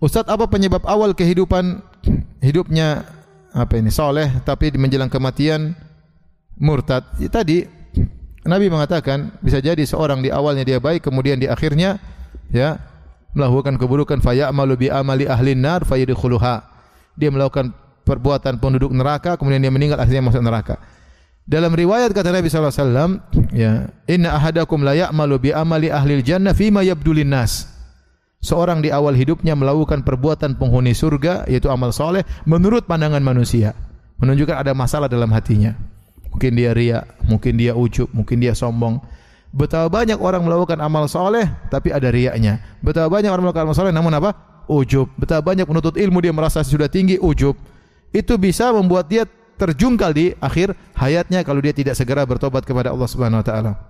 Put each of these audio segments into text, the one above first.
Ustaz, apa penyebab awal kehidupan hidupnya apa ini soleh tapi menjelang kematian murtad? Ya, tadi Nabi mengatakan bisa jadi seorang di awalnya dia baik kemudian di akhirnya ya melakukan keburukan fayamalu bi amali ahli nar fayadkhuluha. Dia melakukan perbuatan penduduk neraka kemudian dia meninggal akhirnya masuk neraka. Dalam riwayat kata Nabi sallallahu alaihi wasallam, ya, inna ahadakum la ya'malu bi amali ahli jannah fima yabdulin nas. Seorang di awal hidupnya melakukan perbuatan penghuni surga yaitu amal soleh menurut pandangan manusia, menunjukkan ada masalah dalam hatinya. Mungkin dia ria, mungkin dia ujub, mungkin dia sombong. Betapa banyak orang melakukan amal soleh tapi ada riaknya. Betapa banyak orang melakukan amal soleh namun apa? Ujub. Betapa banyak menuntut ilmu dia merasa sudah tinggi ujub. Itu bisa membuat dia terjungkal di akhir hayatnya kalau dia tidak segera bertobat kepada Allah Subhanahu wa taala.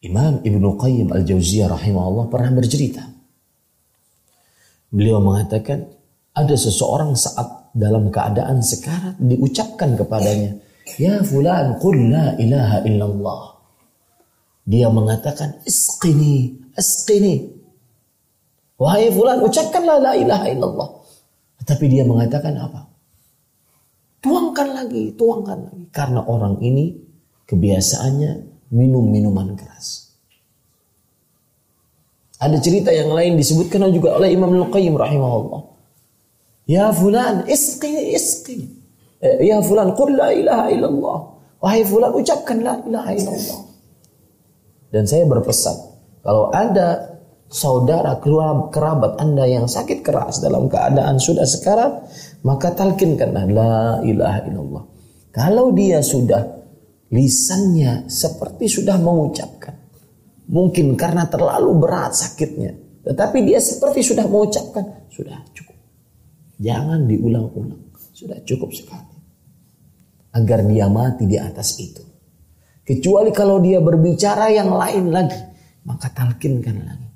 Imam Ibnu Qayyim Al-Jauziyah rahimahullah pernah bercerita. Beliau mengatakan ada seseorang saat dalam keadaan sekarat diucapkan kepadanya, "Ya fulan, qul la ilaha illallah." Dia mengatakan, "Isqini, isqini." Wahai fulan, ucapkanlah la ilaha illallah. Tapi dia mengatakan apa? Tuangkan lagi, tuangkan lagi. Karena orang ini kebiasaannya minum minuman keras. Ada cerita yang lain disebutkan juga oleh Imam Al-Qayyim rahimahullah. Ya fulan, isqi, isqi. Eh, ya fulan, qul la ilaha illallah. Wahai fulan, ucapkan la ilaha illallah. Dan saya berpesan, kalau ada saudara kerabat Anda yang sakit keras dalam keadaan sudah sekarat, maka talkinkanlah la ilaha illallah. Kalau dia sudah lisannya seperti sudah mengucapkan. Mungkin karena terlalu berat sakitnya. Tetapi dia seperti sudah mengucapkan. Sudah cukup. Jangan diulang-ulang. Sudah cukup sekali. Agar dia mati di atas itu. Kecuali kalau dia berbicara yang lain lagi. Maka talkinkan lagi.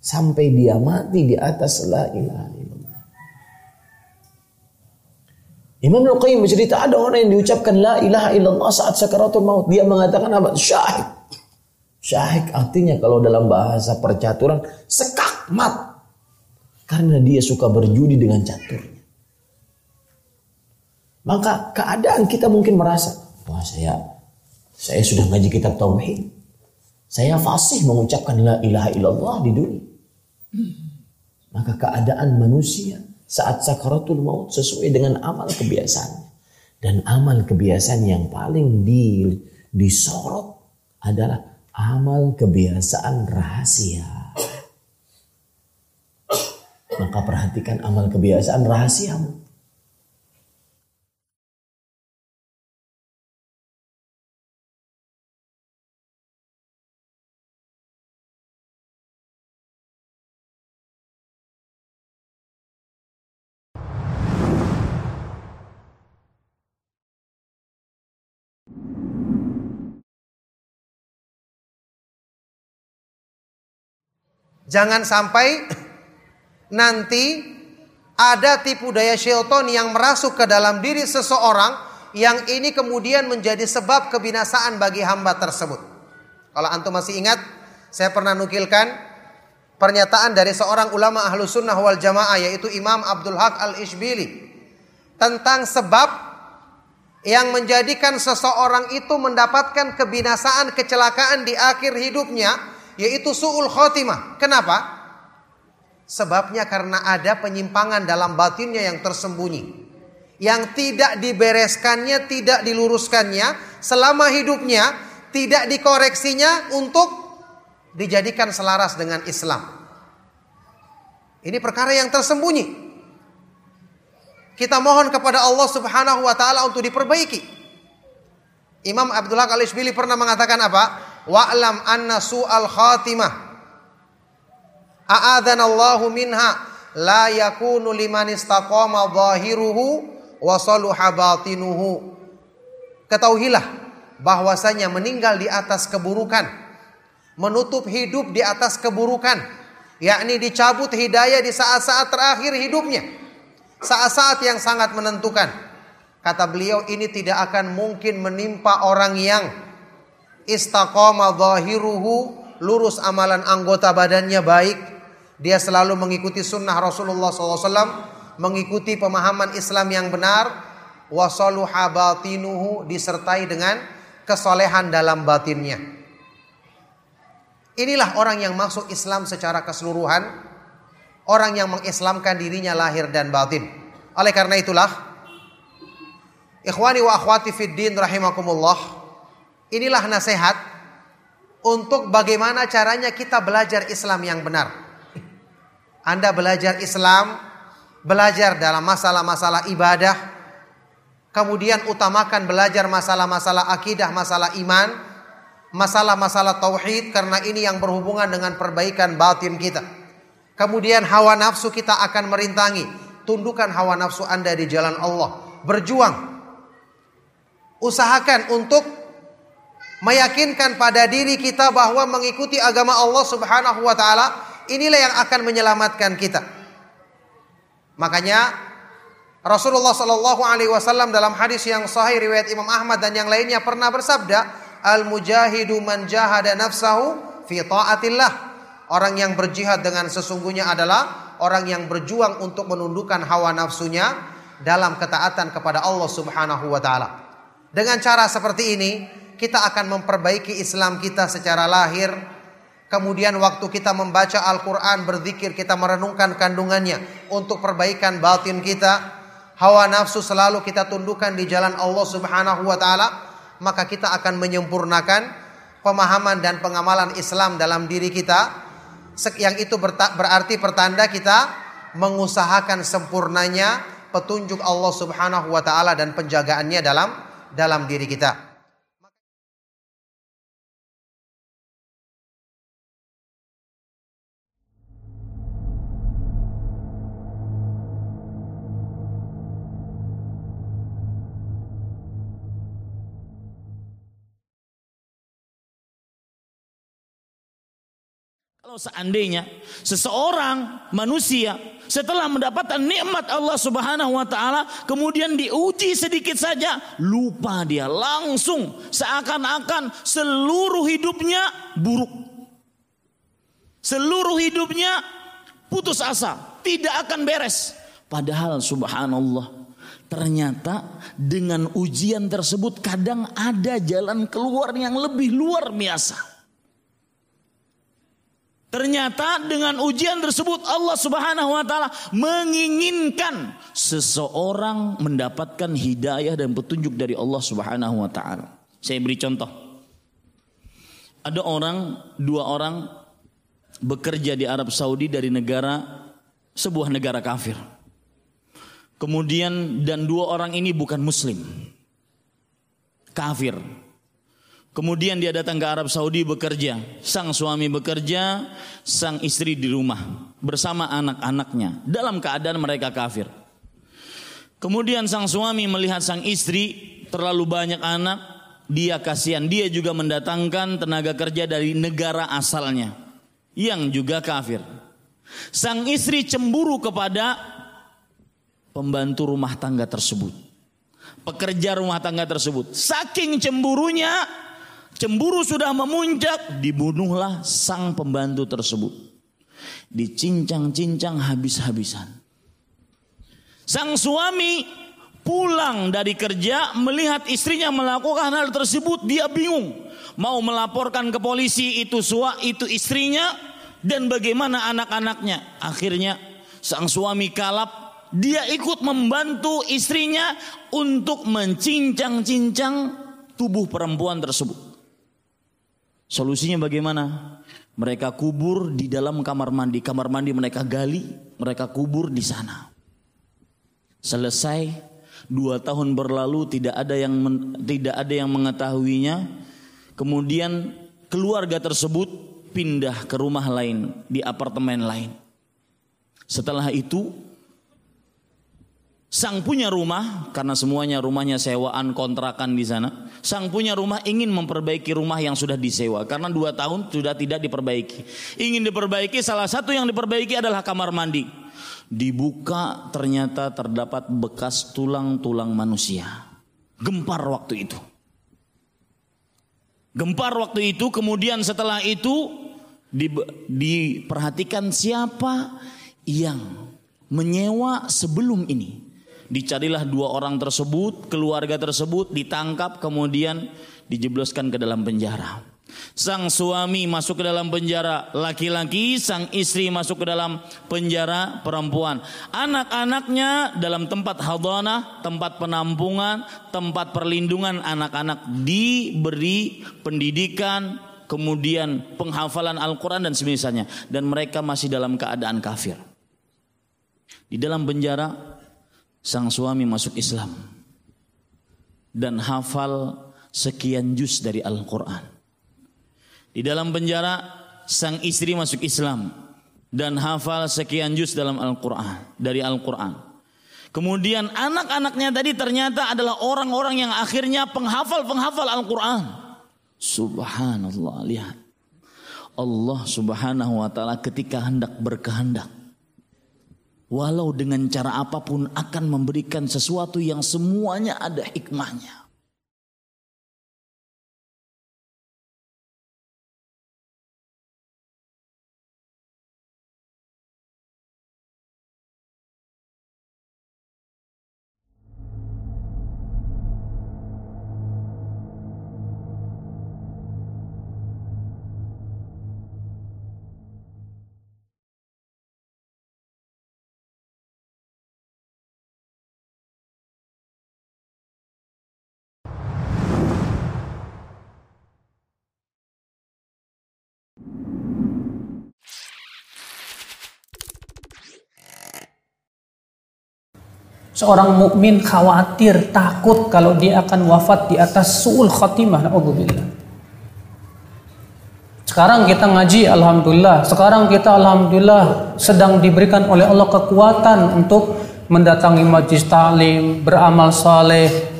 Sampai dia mati di atas la ilaha Imam Al-Qayyim bercerita ada orang yang diucapkan la ilaha illallah saat sakaratul maut. Dia mengatakan apa? Syahik. Syahik artinya kalau dalam bahasa percaturan sekakmat. Karena dia suka berjudi dengan caturnya. Maka keadaan kita mungkin merasa, wah saya saya sudah ngaji kitab tauhid. Saya fasih mengucapkan la ilaha illallah di dunia. Maka keadaan manusia saat sakaratul maut sesuai dengan amal kebiasaannya. Dan amal kebiasaan yang paling di, disorot adalah amal kebiasaan rahasia. Maka perhatikan amal kebiasaan rahasiamu. Jangan sampai nanti ada tipu daya syaitan yang merasuk ke dalam diri seseorang yang ini kemudian menjadi sebab kebinasaan bagi hamba tersebut. Kalau antum masih ingat, saya pernah nukilkan pernyataan dari seorang ulama ahlu sunnah wal jamaah yaitu Imam Abdul Haq al-Ishbili tentang sebab yang menjadikan seseorang itu mendapatkan kebinasaan kecelakaan di akhir hidupnya yaitu su'ul khotimah. Kenapa? Sebabnya karena ada penyimpangan dalam batinnya yang tersembunyi. Yang tidak dibereskannya, tidak diluruskannya selama hidupnya, tidak dikoreksinya untuk dijadikan selaras dengan Islam. Ini perkara yang tersembunyi. Kita mohon kepada Allah Subhanahu wa taala untuk diperbaiki. Imam Abdullah Al-Ishbili pernah mengatakan apa? Wa'lam anna su'al khatimah. A'adhan Allahu minha la yakunu liman istaqama zahiruhu wa saluha batinuhu. Ketahuilah bahwasanya meninggal di atas keburukan menutup hidup di atas keburukan, yakni dicabut hidayah di saat-saat terakhir hidupnya. Saat-saat yang sangat menentukan. Kata beliau ini tidak akan mungkin menimpa orang yang istaqama zahiruhu, lurus amalan anggota badannya baik. Dia selalu mengikuti sunnah Rasulullah SAW, mengikuti pemahaman Islam yang benar, wasaluha batinuhu disertai dengan kesolehan dalam batinnya. Inilah orang yang masuk Islam secara keseluruhan, orang yang mengislamkan dirinya lahir dan batin. Oleh karena itulah, ikhwani wa akhwati fid din rahimakumullah, inilah nasihat untuk bagaimana caranya kita belajar Islam yang benar. Anda belajar Islam, belajar dalam masalah-masalah ibadah, kemudian utamakan belajar masalah-masalah akidah, masalah iman, masalah-masalah tauhid karena ini yang berhubungan dengan perbaikan batin kita. Kemudian hawa nafsu kita akan merintangi. Tundukkan hawa nafsu Anda di jalan Allah. Berjuang. Usahakan untuk meyakinkan pada diri kita bahwa mengikuti agama Allah Subhanahu wa taala inilah yang akan menyelamatkan kita. Makanya Rasulullah Shallallahu alaihi wasallam dalam hadis yang sahih riwayat Imam Ahmad dan yang lainnya pernah bersabda, Al-mujahidu man jahada nafsahu fi taatillah. Orang yang berjihad dengan sesungguhnya adalah orang yang berjuang untuk menundukkan hawa nafsunya dalam ketaatan kepada Allah Subhanahu wa taala. Dengan cara seperti ini, kita akan memperbaiki Islam kita secara lahir. Kemudian waktu kita membaca Al-Quran, berzikir, kita merenungkan kandungannya untuk perbaikan batin kita. Hawa nafsu selalu kita tundukkan di jalan Allah Subhanahu wa taala maka kita akan menyempurnakan pemahaman dan pengamalan Islam dalam diri kita. Yang itu berarti pertanda kita mengusahakan sempurnanya petunjuk Allah Subhanahu wa taala dan penjagaannya dalam dalam diri kita. Kalau seandainya seseorang manusia setelah mendapatkan nikmat Allah Subhanahu wa taala kemudian diuji sedikit saja lupa dia langsung seakan-akan seluruh hidupnya buruk. Seluruh hidupnya putus asa, tidak akan beres. Padahal subhanallah ternyata dengan ujian tersebut kadang ada jalan keluar yang lebih luar biasa. Ternyata dengan ujian tersebut Allah Subhanahu wa taala menginginkan seseorang mendapatkan hidayah dan petunjuk dari Allah Subhanahu wa taala. Saya beri contoh. Ada orang, dua orang bekerja di Arab Saudi dari negara sebuah negara kafir. Kemudian dan dua orang ini bukan muslim. Kafir. Kemudian dia datang ke Arab Saudi bekerja. Sang suami bekerja, sang istri di rumah bersama anak-anaknya dalam keadaan mereka kafir. Kemudian sang suami melihat sang istri terlalu banyak anak, dia kasihan. Dia juga mendatangkan tenaga kerja dari negara asalnya yang juga kafir. Sang istri cemburu kepada pembantu rumah tangga tersebut. Pekerja rumah tangga tersebut. Saking cemburunya Cemburu sudah memuncak, dibunuhlah sang pembantu tersebut. Dicincang-cincang habis-habisan. Sang suami pulang dari kerja melihat istrinya melakukan hal tersebut, dia bingung. Mau melaporkan ke polisi itu sua itu istrinya dan bagaimana anak-anaknya. Akhirnya sang suami kalap, dia ikut membantu istrinya untuk mencincang-cincang tubuh perempuan tersebut. Solusinya bagaimana? Mereka kubur di dalam kamar mandi. Kamar mandi mereka gali, mereka kubur di sana. Selesai dua tahun berlalu tidak ada yang tidak ada yang mengetahuinya. Kemudian keluarga tersebut pindah ke rumah lain di apartemen lain. Setelah itu Sang punya rumah, karena semuanya rumahnya sewaan kontrakan di sana. Sang punya rumah ingin memperbaiki rumah yang sudah disewa, karena dua tahun sudah tidak diperbaiki. Ingin diperbaiki, salah satu yang diperbaiki adalah kamar mandi. Dibuka ternyata terdapat bekas tulang-tulang manusia. Gempar waktu itu. Gempar waktu itu, kemudian setelah itu diperhatikan siapa yang menyewa sebelum ini Dicarilah dua orang tersebut, keluarga tersebut ditangkap kemudian dijebloskan ke dalam penjara. Sang suami masuk ke dalam penjara laki-laki, sang istri masuk ke dalam penjara perempuan. Anak-anaknya dalam tempat hadana, tempat penampungan, tempat perlindungan anak-anak diberi pendidikan, kemudian penghafalan Al-Quran dan semisalnya. Dan mereka masih dalam keadaan kafir. Di dalam penjara sang suami masuk Islam dan hafal sekian juz dari Al-Quran. Di dalam penjara sang istri masuk Islam dan hafal sekian juz dalam Al-Quran dari Al-Quran. Kemudian anak-anaknya tadi ternyata adalah orang-orang yang akhirnya penghafal-penghafal Al-Quran. Subhanallah, lihat. Allah subhanahu wa ta'ala ketika hendak berkehendak walau dengan cara apa pun akan memberikan sesuatu yang semuanya ada hikmahnya. Seorang mukmin khawatir, takut kalau dia akan wafat di atas suul khatimah. Alhamdulillah. Sekarang kita ngaji, alhamdulillah. Sekarang kita alhamdulillah sedang diberikan oleh Allah kekuatan untuk mendatangi majlis taklim, beramal saleh.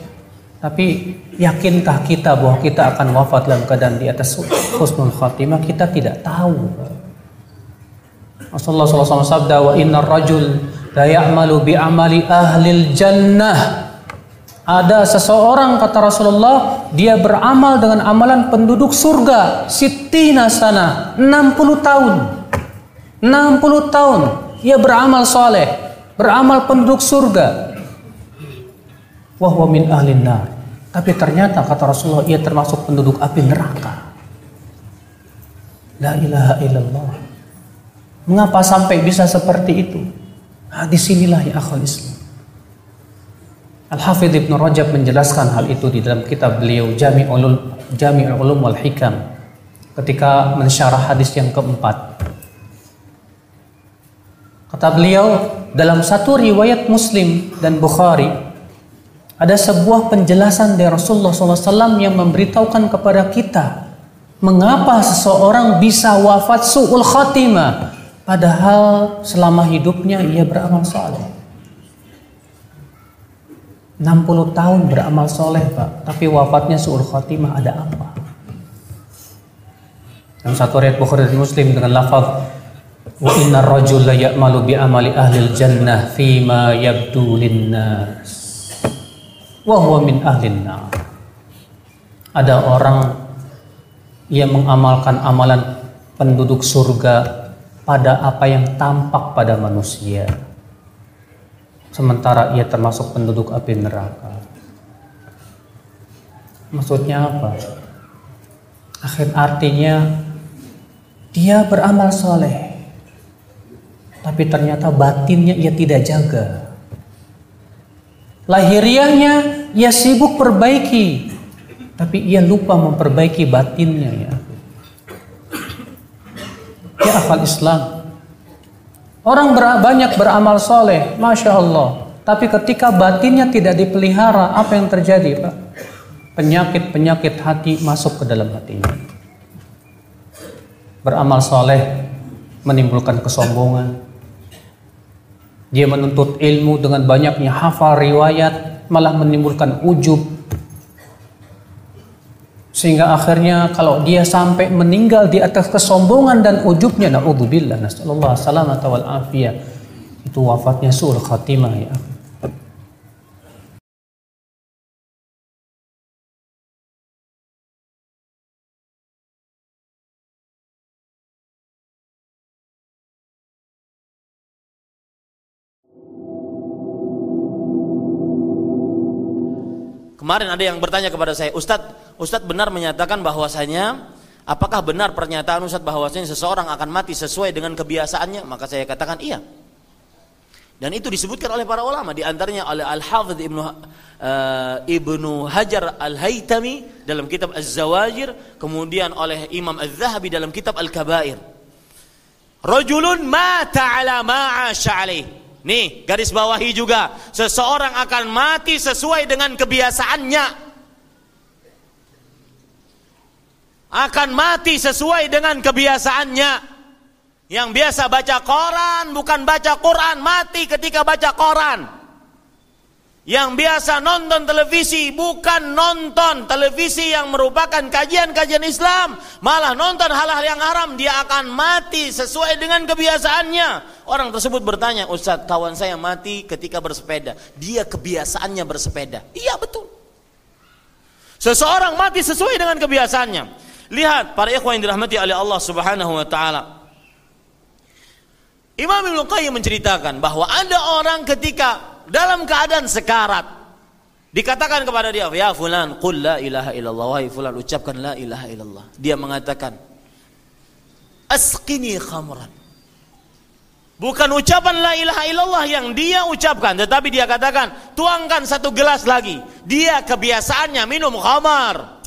Tapi yakinkah kita bahwa kita akan wafat dalam keadaan di atas husnul khatimah? Kita tidak tahu. Rasulullah SAW sabda wa inna rajul la ya'malu bi amali ahlil jannah. Ada seseorang kata Rasulullah dia beramal dengan amalan penduduk surga sitina sana 60 tahun. 60 tahun ia beramal soleh beramal penduduk surga. Wahwa min ahlin nar. Tapi ternyata kata Rasulullah ia termasuk penduduk api neraka. La ilaha illallah. Mengapa sampai bisa seperti itu Nah, di sinilah ya akhul Islam. Al-Hafidh Ibn Rajab menjelaskan hal itu di dalam kitab beliau Jami'ul Jami'ul Ulum wal Hikam ketika mensyarah hadis yang keempat. Kata beliau, dalam satu riwayat Muslim dan Bukhari ada sebuah penjelasan dari Rasulullah SAW yang memberitahukan kepada kita mengapa seseorang bisa wafat su'ul khatimah Padahal selama hidupnya ia beramal soleh. 60 tahun beramal soleh Pak, tapi wafatnya suul khatimah ada apa? Dalam satu riwayat Bukhari dan Muslim dengan lafaz wa inna rajul la ya'malu bi amali ahli jannah fima yabdu linnas wa huwa min ahli. Ada orang yang mengamalkan amalan penduduk surga pada apa yang tampak pada manusia. Sementara ia termasuk penduduk api neraka. Maksudnya apa? Akhir artinya dia beramal soleh. Tapi ternyata batinnya ia tidak jaga. Lahiriahnya ia sibuk perbaiki. Tapi ia lupa memperbaiki batinnya ya ya akal Islam. Orang ber, banyak beramal soleh, masya Allah. Tapi ketika batinnya tidak dipelihara, apa yang terjadi, Pak? Penyakit-penyakit hati masuk ke dalam hatinya. Beramal soleh menimbulkan kesombongan, Dia menuntut ilmu dengan banyaknya hafal riwayat, malah menimbulkan ujub. Sehingga akhirnya kalau dia sampai meninggal di atas kesombongan dan ujubnya, naudzubillah, nasallallahu salamata wal afiyah. Itu wafatnya suul khatimah ya. Kemarin ada yang bertanya kepada saya, Ustadz, Ustadz benar menyatakan bahwasanya apakah benar pernyataan Ustadz bahwasanya seseorang akan mati sesuai dengan kebiasaannya? Maka saya katakan iya. Dan itu disebutkan oleh para ulama, di antaranya oleh Al-Hafidh Ibnu uh, Ibnu Hajar Al-Haytami dalam kitab Az-Zawajir, kemudian oleh Imam Az-Zahabi dalam kitab Al-Kabair. Rajulun mata ala ma'asha alaih. Nih, garis bawahi juga. Seseorang akan mati sesuai dengan kebiasaannya. Akan mati sesuai dengan kebiasaannya. Yang biasa baca koran, bukan baca Quran, mati ketika baca koran. Yang biasa nonton televisi, bukan nonton televisi yang merupakan kajian-kajian Islam, malah nonton hal-hal yang haram, dia akan mati sesuai dengan kebiasaannya. Orang tersebut bertanya, Ustadz kawan saya mati ketika bersepeda. Dia kebiasaannya bersepeda. Iya betul. Seseorang mati sesuai dengan kebiasaannya. Lihat para ikhwan yang dirahmati oleh Allah Subhanahu wa taala. Imam Ibnu Qayyim menceritakan bahwa ada orang ketika dalam keadaan sekarat dikatakan kepada dia, "Ya fulan, qul la ilaha illallah." Wahai fulan, ucapkan la ilaha illallah. Dia mengatakan, "Asqini khamran." Bukan ucapan la ilaha illallah yang dia ucapkan, tetapi dia katakan, tuangkan satu gelas lagi. Dia kebiasaannya minum khamar.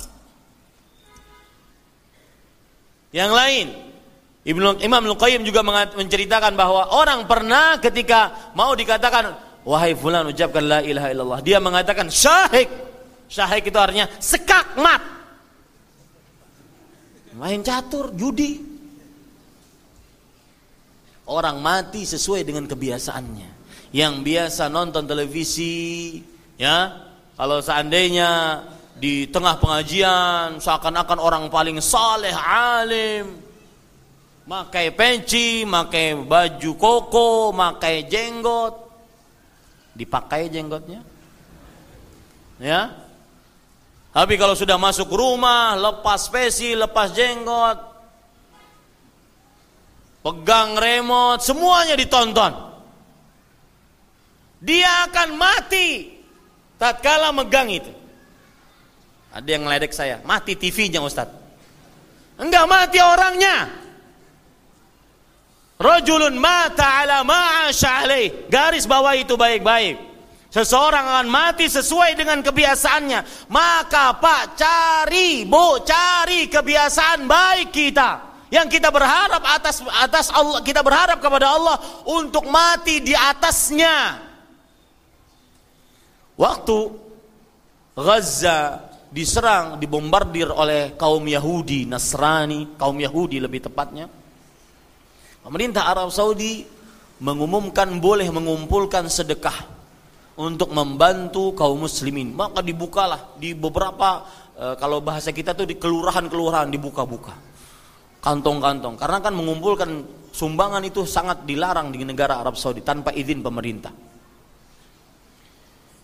Yang lain, Ibnu Imam Al-Qayyim juga menceritakan bahwa orang pernah ketika mau dikatakan, wahai fulan ucapkan la ilaha illallah, dia mengatakan syahik. Syahik itu artinya sekakmat. Main catur, judi, Orang mati sesuai dengan kebiasaannya. Yang biasa nonton televisi, ya, kalau seandainya di tengah pengajian seakan-akan orang paling saleh, alim, makai peci, makai baju koko, makai jenggot, dipakai jenggotnya, ya. Tapi kalau sudah masuk rumah, lepas peci, lepas jenggot, pegang remote, semuanya ditonton. Dia akan mati tatkala megang itu. Ada yang ngeledek saya, mati TV-nya Ustaz. Enggak mati orangnya. Rajulun mata ala ma'asha. Garis bawah itu baik-baik. Seseorang akan mati sesuai dengan kebiasaannya. Maka Pak cari, Bu, cari kebiasaan baik kita yang kita berharap atas atas Allah kita berharap kepada Allah untuk mati di atasnya waktu Gaza diserang dibombardir oleh kaum Yahudi Nasrani kaum Yahudi lebih tepatnya. Pemerintah Arab Saudi mengumumkan boleh mengumpulkan sedekah untuk membantu kaum muslimin. Maka dibukalah di beberapa eh, kalau bahasa kita tuh di kelurahan-kelurahan dibuka-buka. Kantong-kantong. Karena kan mengumpulkan sumbangan itu sangat dilarang di negara Arab Saudi tanpa izin pemerintah.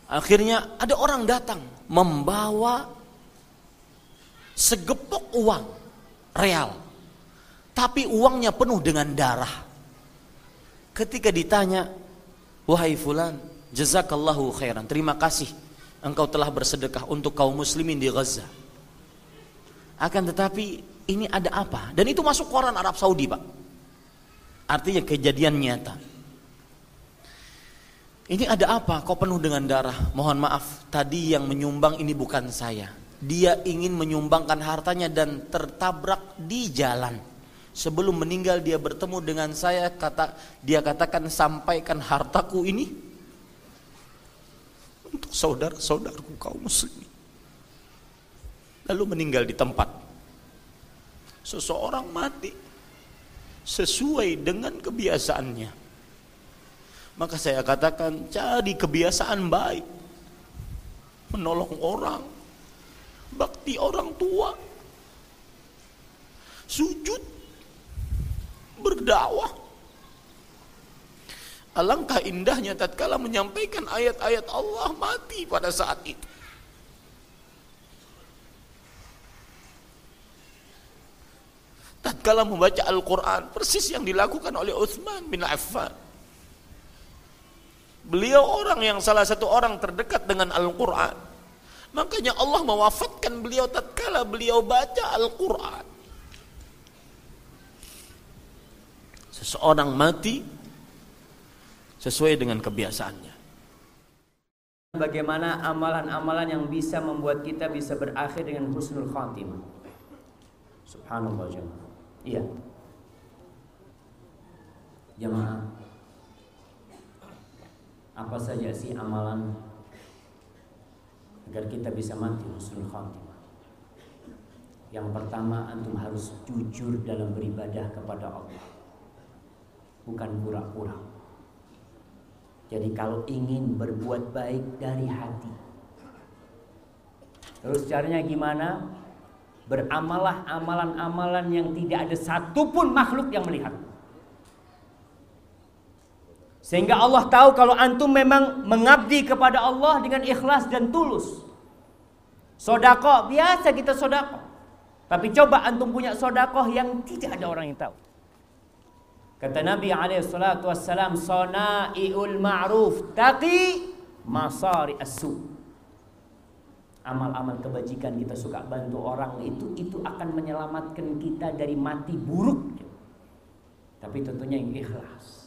Akhirnya ada orang datang membawa segepok uang real. Tapi uangnya penuh dengan darah. Ketika ditanya, "Wahai fulan, jazakallahu khairan. Terima kasih engkau telah bersedekah untuk kaum muslimin di Gaza." Akan tetapi ini ada apa? Dan itu masuk koran Arab Saudi, Pak. Artinya kejadian nyata. Ini ada apa? Kok penuh dengan darah? Mohon maaf, tadi yang menyumbang ini bukan saya. Dia ingin menyumbangkan hartanya dan tertabrak di jalan. Sebelum meninggal dia bertemu dengan saya, kata dia katakan sampaikan hartaku ini untuk saudara-saudaraku kaum muslimin. Lalu meninggal di tempat seseorang mati sesuai dengan kebiasaannya. Maka saya katakan jadi kebiasaan baik. Menolong orang. Bakti orang tua. Sujud. Berdakwah. Alangkah indahnya tatkala menyampaikan ayat-ayat Allah mati pada saat itu. tatkala membaca Al-Quran persis yang dilakukan oleh Uthman bin Affan beliau orang yang salah satu orang terdekat dengan Al-Quran makanya Allah mewafatkan beliau tatkala beliau baca Al-Quran seseorang mati sesuai dengan kebiasaannya Bagaimana amalan-amalan yang bisa membuat kita bisa berakhir dengan husnul khatimah. Subhanallah jemaah. Iya. Jemaah. Apa saja sih amalan agar kita bisa mati husnul khatimah? Yang pertama antum harus jujur dalam beribadah kepada Allah. Bukan pura-pura. Jadi kalau ingin berbuat baik dari hati. Terus caranya gimana? Beramalah amalan-amalan yang tidak ada satupun makhluk yang melihat. Sehingga Allah tahu kalau antum memang mengabdi kepada Allah dengan ikhlas dan tulus. Sodako, biasa kita sodako. Tapi coba antum punya sodako yang tidak ada orang yang tahu. Kata Nabi SAW, Sona'iul ma'ruf taqi masari as-su' amal-amal kebajikan kita suka bantu orang itu itu akan menyelamatkan kita dari mati buruk tapi tentunya yang ikhlas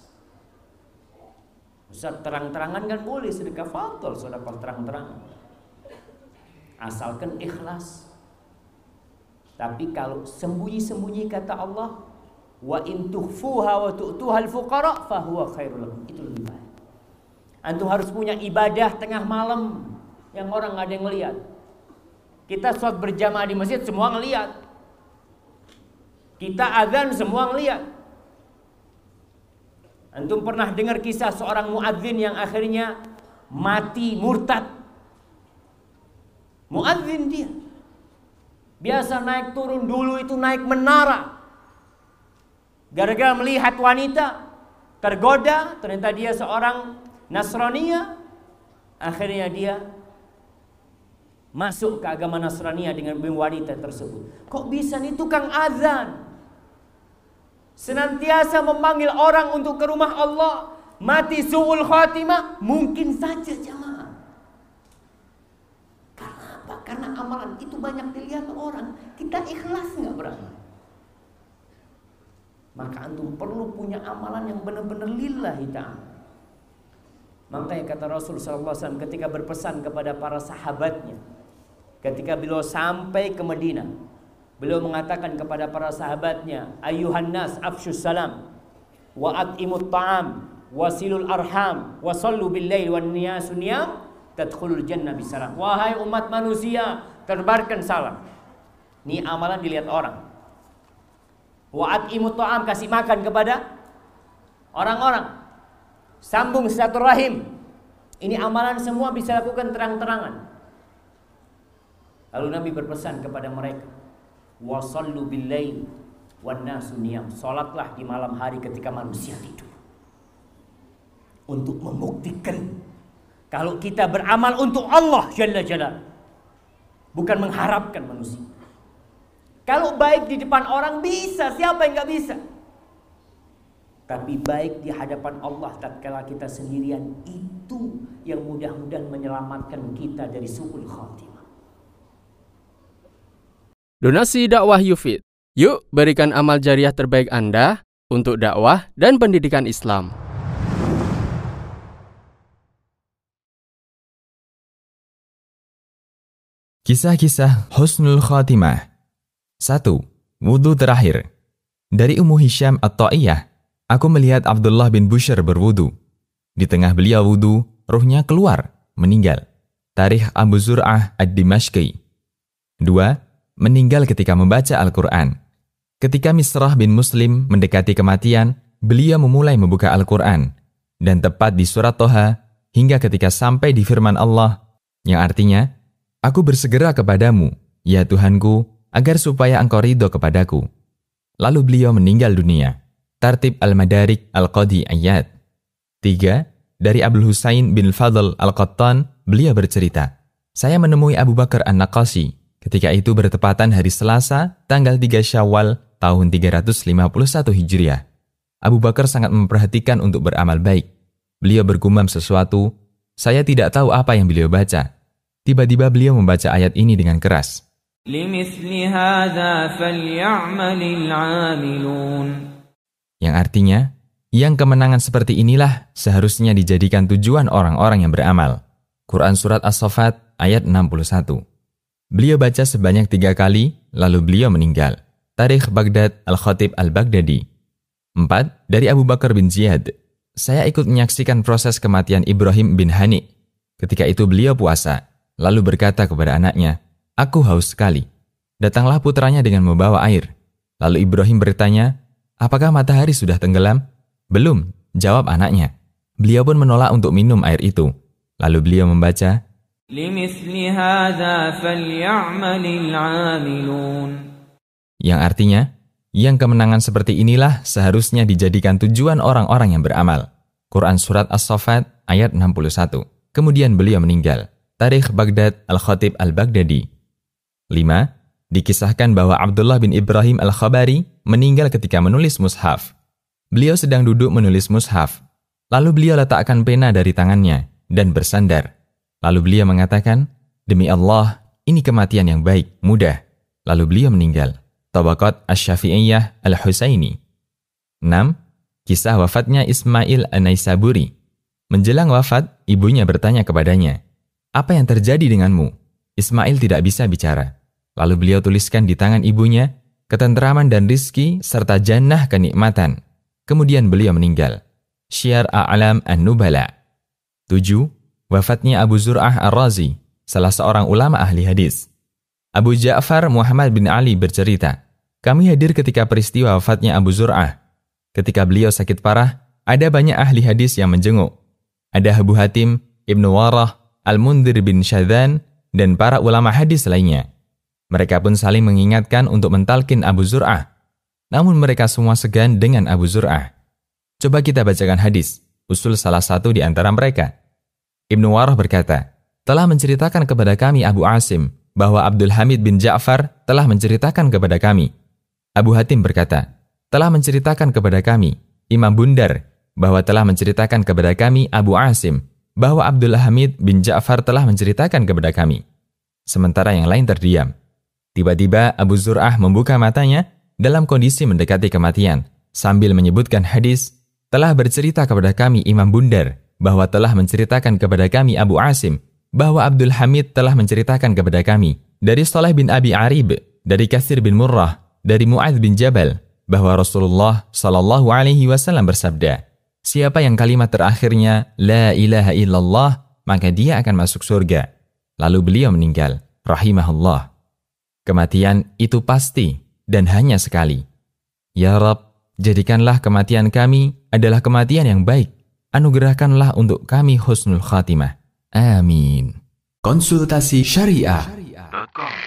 Ustaz terang-terangan kan boleh sedekah fadl sedekah terang-terangan asalkan ikhlas tapi kalau sembunyi-sembunyi kata Allah wa in tukhfuha wa tu'tuhal fuqara fahuwa khairul lakum itu lebih baik antum harus punya ibadah tengah malam yang orang nggak ada yang lihat. Kita sholat berjamaah di masjid semua ngelihat. Kita azan semua ngelihat. Antum pernah dengar kisah seorang muadzin yang akhirnya mati murtad. Muadzin dia. Biasa naik turun dulu itu naik menara. Gara-gara melihat wanita tergoda, ternyata dia seorang Nasrania. Akhirnya dia masuk ke agama Nasrani dengan wanita tersebut. Kok bisa nih tukang azan? Senantiasa memanggil orang untuk ke rumah Allah. Mati su'ul khatimah? Mungkin saja jamaah. Karena apa? Karena amalan itu banyak dilihat orang. Kita ikhlas nggak beramal? Maka antum perlu punya amalan yang benar-benar lillahi ta'ala. Makanya kata Rasul SAW ketika berpesan kepada para sahabatnya ketika beliau sampai ke Madinah beliau mengatakan kepada para sahabatnya ayuhan nas afshus salam wa at'imut ta'am wasilul arham wa sallu bil lail wan niyasu niyam tadkhulul jannah bisalam wahai umat manusia terbarkan salam. Ini amalan dilihat orang. Wa at'imut ta'am kasih makan kepada orang-orang. Sambung silaturahim. Ini amalan semua bisa lakukan terang-terangan. Lalu Nabi berpesan kepada mereka, "Wasallu billail wan niyam." Salatlah di malam hari ketika manusia tidur. Untuk membuktikan kalau kita beramal untuk Allah Jalla Jalla. Bukan mengharapkan manusia. Kalau baik di depan orang bisa, siapa yang nggak bisa? Tapi baik di hadapan Allah tatkala kita sendirian itu yang mudah-mudahan menyelamatkan kita dari suul khatimah. Donasi dakwah Yufid. Yuk berikan amal jariah terbaik Anda untuk dakwah dan pendidikan Islam. Kisah-kisah Husnul Khatimah 1. Wudhu terakhir Dari Ummu Hisham At-Ta'iyah, aku melihat Abdullah bin Bushr berwudu. Di tengah beliau wudu, ruhnya keluar, meninggal. Tarikh Abu Zur'ah Ad-Dimashqi 2 meninggal ketika membaca Al-Quran. Ketika Misrah bin Muslim mendekati kematian, beliau memulai membuka Al-Quran. dan tepat di surat Toha hingga ketika sampai di firman Allah yang artinya, Aku bersegera kepadamu, ya Tuhanku, agar supaya engkau ridho kepadaku. Lalu beliau meninggal dunia. Tartib Al-Madarik Al-Qadi Ayat. 3. Dari Abdul Husain bin Fadl Al-Qattan, beliau bercerita, Saya menemui Abu Bakar An-Naqasi ketika itu bertepatan hari Selasa, tanggal 3 Syawal tahun 351 Hijriah. Abu Bakar sangat memperhatikan untuk beramal baik. Beliau bergumam sesuatu, saya tidak tahu apa yang beliau baca. Tiba-tiba beliau membaca ayat ini dengan keras. Yang artinya, yang kemenangan seperti inilah seharusnya dijadikan tujuan orang-orang yang beramal. Quran Surat As-Sofat ayat 61. Beliau baca sebanyak tiga kali, lalu beliau meninggal. Tarikh Baghdad Al-Khatib Al-Baghdadi. 4. Dari Abu Bakar bin Ziyad. Saya ikut menyaksikan proses kematian Ibrahim bin Hani. Ketika itu beliau puasa, lalu berkata kepada anaknya, Aku haus sekali. Datanglah putranya dengan membawa air. Lalu Ibrahim bertanya, Apakah matahari sudah tenggelam? Belum, jawab anaknya. Beliau pun menolak untuk minum air itu. Lalu beliau membaca, yang artinya, yang kemenangan seperti inilah seharusnya dijadikan tujuan orang-orang yang beramal. Quran Surat As-Sofat ayat 61. Kemudian beliau meninggal. Tarikh Baghdad Al-Khatib Al-Baghdadi. 5. Dikisahkan bahwa Abdullah bin Ibrahim Al-Khabari meninggal ketika menulis mushaf. Beliau sedang duduk menulis mushaf. Lalu beliau letakkan pena dari tangannya dan bersandar. Lalu beliau mengatakan, Demi Allah, ini kematian yang baik, mudah. Lalu beliau meninggal. Tabaqat Asy-Syafi'iyah Al-Husaini. 6. Kisah wafatnya Ismail An-Naisaburi. Menjelang wafat, ibunya bertanya kepadanya, apa yang terjadi denganmu? Ismail tidak bisa bicara. Lalu beliau tuliskan di tangan ibunya, ketenteraman dan rizki serta jannah kenikmatan. Kemudian beliau meninggal. Syiar A'lam An-Nubala. 7. Wafatnya Abu Zur'ah Ar-Razi, salah seorang ulama ahli hadis. Abu Ja'far Muhammad bin Ali bercerita, kami hadir ketika peristiwa wafatnya Abu Zur'ah. Ketika beliau sakit parah, ada banyak ahli hadis yang menjenguk. Ada Abu Hatim, Ibnu Warah, Al-Mundir bin Syadhan, dan para ulama hadis lainnya. Mereka pun saling mengingatkan untuk mentalkin Abu Zur'ah. Namun mereka semua segan dengan Abu Zur'ah. Coba kita bacakan hadis, usul salah satu di antara mereka. Ibnu Warah berkata, telah menceritakan kepada kami Abu Asim bahwa Abdul Hamid bin Ja'far telah menceritakan kepada kami. Abu Hatim berkata, telah menceritakan kepada kami Imam Bundar bahwa telah menceritakan kepada kami Abu Asim bahwa Abdullah Hamid bin Ja'far telah menceritakan kepada kami. Sementara yang lain terdiam. Tiba-tiba Abu Zur'ah membuka matanya dalam kondisi mendekati kematian sambil menyebutkan hadis telah bercerita kepada kami Imam Bundar bahwa telah menceritakan kepada kami Abu Asim bahwa Abdul Hamid telah menceritakan kepada kami dari Saleh bin Abi Arib, dari Kathir bin Murrah, dari Mu'adz bin Jabal bahwa Rasulullah Shallallahu alaihi wasallam bersabda, Siapa yang kalimat terakhirnya La ilaha illallah, maka dia akan masuk surga. Lalu beliau meninggal. Rahimahullah. Kematian itu pasti dan hanya sekali. Ya Rab, jadikanlah kematian kami adalah kematian yang baik anugerahkanlah untuk kami husnul khatimah. Amin. Konsultasi syariah. syariah.